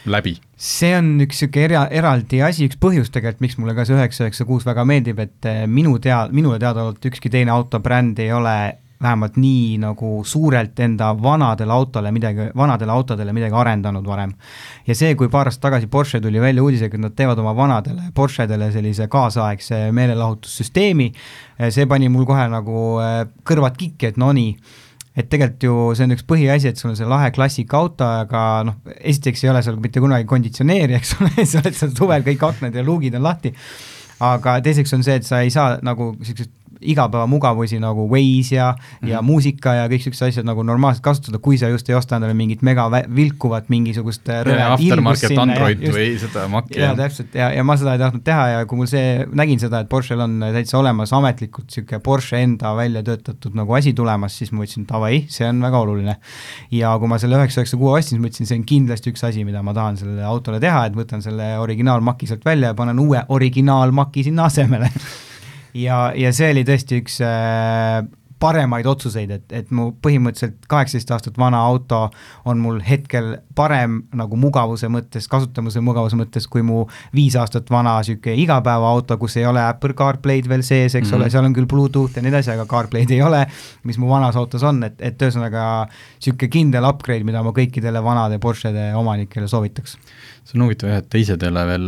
läbi? see on üks niisugune era, eraldi asi, üks põhjus tegelikult, miks mulle ka see üheksa üheksa kuus väga meeldib, et eh, minu tea, minule teadaolevalt ükski teine autobränd ei ole vähemalt nii nagu suurelt enda vanadele autole midagi, vanadele autodele midagi arendanud varem. ja see, kui paar aastat tagasi Porsche tuli välja uudisega, et nad teevad oma vanadele Porschedele sellise kaasaegse meelelahutussüsteemi, see pani mul kohe nagu äh, kõrvad kikki, et no nii, et tegelikult ju see on üks põhiasi, et sul on see lahe klassikaauto, aga noh, esiteks ei ole seal mitte kunagi konditsioneeri, eks ole [LAUGHS] sa oled seal suvel, kõik aknad ja luugid on lahti, aga teiseks on see, et sa ei saa nagu niisugust igapäevamugavusi nagu Waze ja mm, -hmm. ja mhm. muusika ja kõik siuksed asjad nagu normaalselt kasutada, kui sa just ei osta endale mingit mega vilkuvat mingisugust äh, aftermarket Android just, või seda Maci. jaa, täpselt, ja, ja ma seda ei tahtnud teha ja kui mul see, nägin seda, et Porsche'l on täitsa olemas ametlikult niisugune Porsche enda välja töötatud nagu asi tulemas, siis ma mõtlesin, davai, see on väga oluline. ja kui ma selle üheksa üheksa kuue ostsin, siis mõtlesin, see on kindlasti üks asi, mida ma tahan sellele autole teha, et võtan selle originaal Maci sealt välja ja panen uue originaal Maci sinna asemele [LAUGHS] ja, ja see oli tõesti üks äh, paremaid otsuseid, et, et mu põhimõtteliselt kaheksateist aastat vana auto on mul hetkel parem nagu mugavuse mõttes, kasutamise mugavuse mõttes, kui mu viis aastat vana niisugune igapäevaauto, kus ei ole Apple CarPlay'd veel sees, eks mm -hmm. ole, seal on küll Bluetooth ja nii edasi, aga CarPlay'd ei ole, mis mu vanas autos on, et, et ühesõnaga niisugune kindel upgrade, mida ma kõikidele vanade Porschede omanikele soovitaks see on huvitav jah, et te ise ei ole veel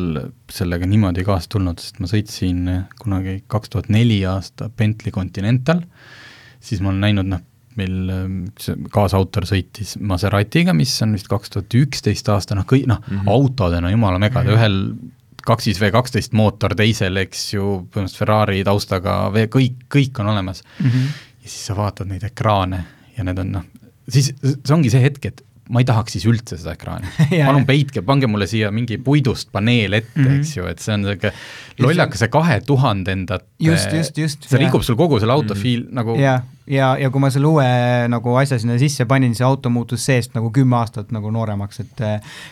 sellega niimoodi kaasa tulnud, sest ma sõitsin kunagi kaks tuhat neli aasta Bentley Continental, siis ma olen näinud noh, meil üks kaasautor sõitis Maseratiga, mis on vist kaks tuhat üksteist aasta, noh kõik noh mm -hmm., autodena jumala megad mm, -hmm. ühel kaksis V kaksteist mootor, teisel eks ju põhimõtteliselt Ferrari taustaga, kõik, kõik on olemas mm. -hmm. ja siis sa vaatad neid ekraane ja need on noh, siis see ongi see hetk, et ma ei tahaks siis üldse seda ekraani [LAUGHS] palun peitke, pange mulle siia mingi puidust paneel ette mm, -hmm. eks ju, et see on niisugune lollakas see kahe tuhandendat just, just, just. see rikub sul kogu selle auto mm -hmm. nagu ja, ja, ja kui ma selle uue nagu asja sinna sisse panin, see auto muutus seest nagu kümme aastat nagu nooremaks, et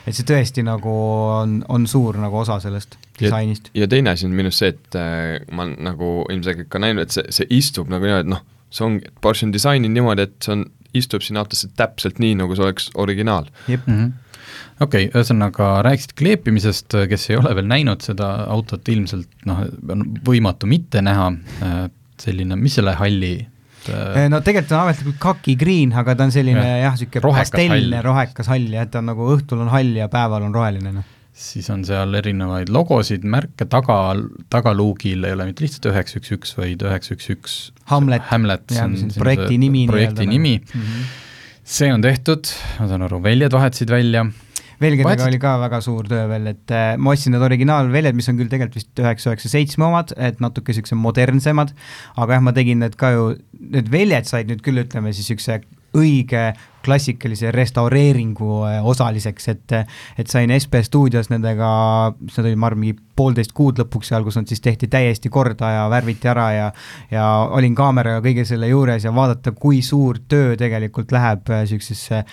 et see tõesti nagu on, on suur nagu osa sellest disainist. ja teine asi on minu arust see, et äh, ma nagu ilmselgelt ka näinud, et see, see istub nagu niimoodi, et noh, see ongi, Porsche on disaininud niimoodi, et see on istub sinna autosse täpselt nii, nagu see oleks originaal. -hmm. okei ühesõnaga rääkisid kleepimisest, kes ei ole veel näinud seda autot, ilmselt noh, on võimatu mitte näha, äh, selline, mis selle halli äh, no tegelikult on ametlikult kaki green, aga ta on selline jah, niisugune pastellne rohekas hall, jah, ta on nagu õhtul on hall ja päeval on roheline, noh siis on seal erinevaid logosid, märke taga, tagaluugil ei ole mitte lihtsalt üheksa, üks, üks, vaid üheksa, üks, üks Hamlet. Hamlet, see on projekti nimi projekti nii-öelda nimi nagu. Mhm. see on tehtud, ma saan aru, väljad vahetasid välja, velgedega Vahetad- oli ka väga suur töö veel, et äh, ma ostsin need originaalväljad, mis on küll tegelikult vist üheksa, üheksa, seitsme omad, et natuke niisugused modernsemad, aga jah, ma tegin need ka ju, need väljad said nüüd küll, ütleme siis niisuguse õige klassikalise restaureeringu äh, osaliseks, et et sain SB stuudios nendega, nad olid, ma arvan, mingi poolteist kuud lõpuks seal, kus nad siis tehti täiesti korda ja värviti ära ja ja olin kaameraga kõige selle juures ja vaadata, kui suur töö tegelikult läheb niisugusesse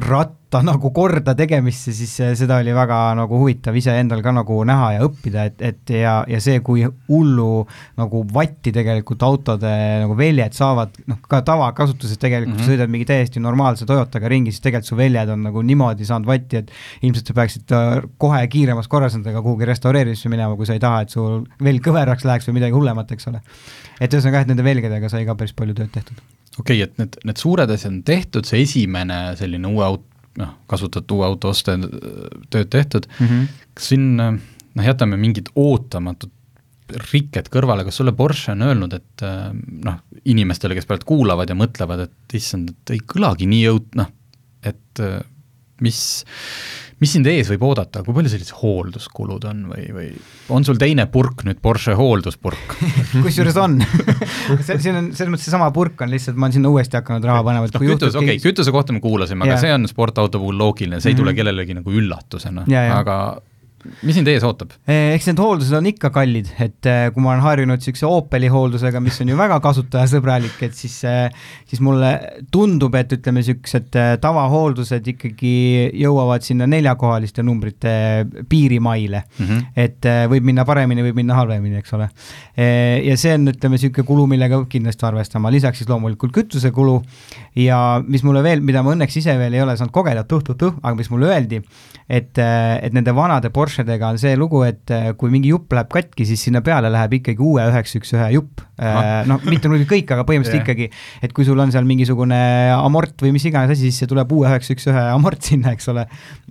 ratta nagu korda tegemisse, siis eh, seda oli väga nagu huvitav iseendal ka nagu näha ja õppida, et, et ja, ja see, kui hullu nagu vatti tegelikult autode nagu väljad saavad, noh ka tavakasutuses tegelikult mm, -hmm. sõidad mingi täiesti normaalse Toyotaga ringi, siis tegelikult su väljad on nagu niimoodi saanud vatti, et ilmselt sa peaksid äh, kohe kiiremas korras nendega kuhugi restaureerimisse minema, kui sa ei taha, et sul veel kõveraks läheks või midagi hullemat, eks ole. et ühesõnaga jah, nende velgedega sai ka päris palju tööd tehtud. Okei okay,, et need, need suured asjad on tehtud, see esimene selline uue aut-, noh, kasutatud uue auto oste tööd tehtud mm. -hmm. kas siin noh, jätame mingid ootamatud rikked kõrvale, kas sulle Porsche on öelnud, et noh, inimestele, kes praegu kuulavad ja mõtlevad, et issand, et ei kõlagi nii õud-, noh, et mis, mis sind ees võib oodata, kui palju sellised hoolduskulud on või, või on sul teine purk nüüd, Porsche hoolduspurk [LAUGHS] kusjuures on. See, siin on, selles mõttes seesama purk on lihtsalt, ma olen sinna uuesti hakanud raha panema, et noh, kui kütus, okei okay,, kütuse kohta me kuulasime, aga see on sportauto puhul loogiline, see ei Mhm. tule kellelegi nagu üllatusena, aga mis sind ees ootab? Eh, eks need hooldused on ikka kallid, et eh, kui ma olen harjunud niisuguse Opeli hooldusega, mis on ju väga kasutajasõbralik, et siis, siis mulle tundub, et ütleme, niisugused eh, tavahooldused ikkagi jõuavad sinna neljakohaliste numbrite piirimaile. Mm -hmm. et eh, võib minna paremini, võib minna halvemini, eks ole. ja see on, ütleme, niisugune kulu, millega peab kindlasti arvestama, lisaks siis loomulikult kütusekulu ja mis mulle veel, mida ma õnneks ise veel ei ole saanud kogeda, tuh-tuh-tuh, aga mis mulle öeldi, et, et nende vanade Porschedega on see lugu, et eh, kui mingi jupp läheb katki, siis sinna peale läheb ikkagi uue üheks üks ühe jupp. noh, mitte muidugi kõik, aga põhimõtteliselt ikkagi, et kui sul on seal mingisugune amort või mis iganes asi, siis see tuleb uue üheks üks ühe amort sinna, eks ole.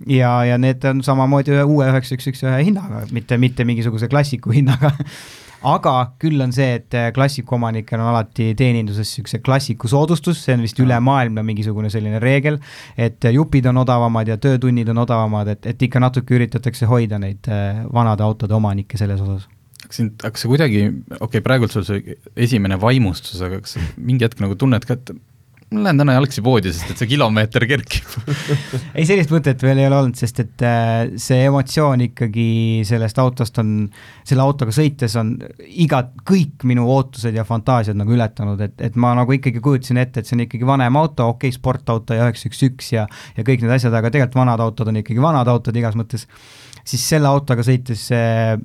ja, ja need on samamoodi ühe uue üheks üks üks ühe hinnaga, mitte, mitte mingisuguse klassiku hinnaga [LAUGHS] aga küll on see, et äh, klassiku omanikel on alati teeninduses niisuguse klassiku soodustus, see on vist ülemaailmne mingisugune selline reegel, et äh, jupid on odavamad ja töötunnid on odavamad, et, et ikka natuke üritatakse hoida neid äh, vanade autode omanikke selles osas. kas sind, kas sa kuidagi, okei okay,, praegult sul see esimene vaimustus, aga kas mingi hetk nagu tunned ka, et ma lähen täna jalgsi poodi, sest et see kilomeeter kerkib. [LAUGHS] Ei, sellist mõtet veel ei ole olnud, sest et äh, see emotsioon ikkagi sellest autost on, selle autoga sõites on iga, kõik minu ootused ja fantaasiad nagu ületanud, et, et ma nagu ikkagi kujutasin ette, et see on ikkagi vanem auto, okei okay,, sportauto ja üheksa üks üks ja ja kõik need asjad, aga tegelikult vanad autod on ikkagi vanad autod igas mõttes, siis selle autoga sõites äh,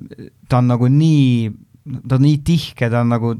ta on nagu nii ta on nii tihke, ta on nagu,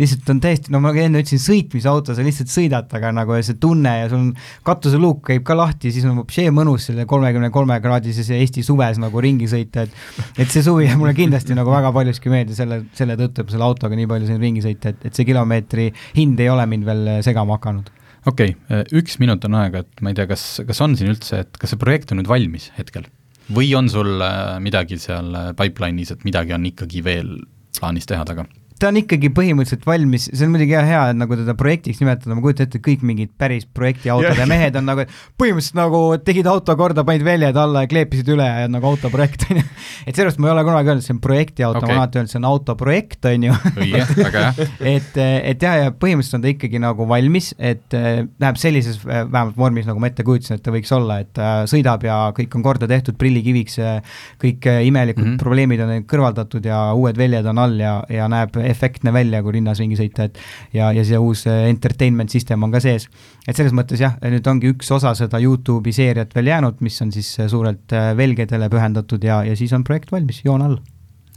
lihtsalt on täiesti, no ma enne ütlesin, sõitmisauto, sa lihtsalt sõidad taga nagu ja see tunne ja sul on katuseluuk käib ka lahti, siis on vapšee mõnus selle kolmekümne kolme kraadises Eesti suves nagu ringi sõita, et et see suvi mulle kindlasti nagu väga paljuski meeldis selle, selle tõttu, et selle autoga nii palju siin ringi sõita, et, et see kilomeetri hind ei ole mind veel segama hakanud. okei okay,, üks minut on aega, et ma ei tea, kas, kas on siin üldse, et kas see projekt on nüüd valmis hetkel? või on sul äh, midagi seal pipeline'is, et midagi on ikkagi veel plaanis teha taga? Ta on ikkagi põhimõtteliselt valmis, see on muidugi hea, hea, et nagu teda projektiks nimetada, ma kujutan ette, et kõik mingid päris projektiautode Jah. mehed on nagu, põhimõtteliselt nagu tegid auto korda, panid väljad alla ja kleepisid üle ja nagu autoprojekt on ju. et sellepärast ma ei ole kunagi öelnud, see on projektiauto okay., ma olen alati öelnud, see on autoprojekt, on ju õige, väga hea. et, et jah, ja põhimõtteliselt on ta ikkagi nagu valmis, et äh, läheb sellises äh, vähemalt vormis, nagu ma ette kujutasin, et ta võiks olla, et äh, sõidab ja kõik on korda tehtud, prillikiviks, kõik äh, imelikud mm. -hmm. probleemid on kõrvaldatud ja uued väljad on all ja, ja näeb efektne välja, kui linnas ringi sõita, et ja, ja see uus äh, entertainment system on ka sees. et selles mõttes jah, nüüd ongi üks osa seda Youtube'i seeriat veel jäänud, mis on siis äh, suurelt äh, velgedele pühendatud ja, ja siis on projekt valmis, joon all.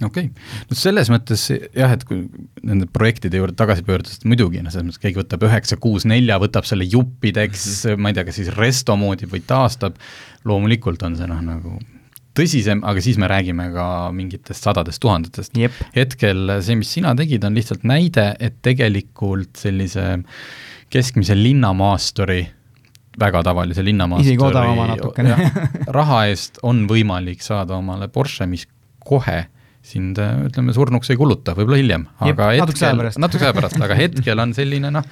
okei okay., no selles mõttes jah, et kui nende projektide juurde tagasi pöörduda, siis muidugi, noh, selles mõttes keegi võtab üheksa, kuus, nelja, võtab selle juppideks mm, -hmm. ma ei tea, kas siis resto moodi või taastab, loomulikult on see noh, nagu tõsisem, aga siis me räägime ka mingitest sadadest tuhandetest. jep, hetkel see, mis sina tegid, on lihtsalt näide, et tegelikult sellise keskmise linnamaasturi väga tavalise linnamaasturi Isegi odavama natukene. [LAUGHS] raha eest on võimalik saada omale Porsche, mis kohe sind ütleme surnuks ei kuluta, võib-olla hiljem, aga hetkel, pärast. natukese aja pärast, aga [LAUGHS] hetkel on selline noh,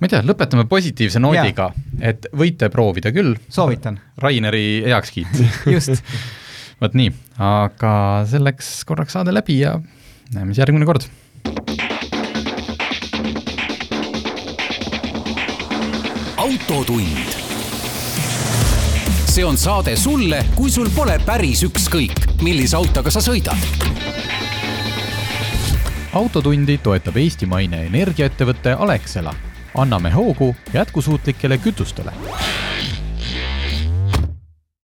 ma ei tea, lõpetame positiivse noodiga, et võite proovida küll, soovitan, Raineri heakskiit. [LAUGHS] Just. vot nii, aga selleks korraks saade läbi ja näeme siis järgmine kord. Autotund. see on saade sulle, kui sul pole päris ükskõik, millise autoga sa sõidad. Autotundi toetab eestimaine energiaettevõte Alexela. Anname hoogu jätkusuutlikele kütustele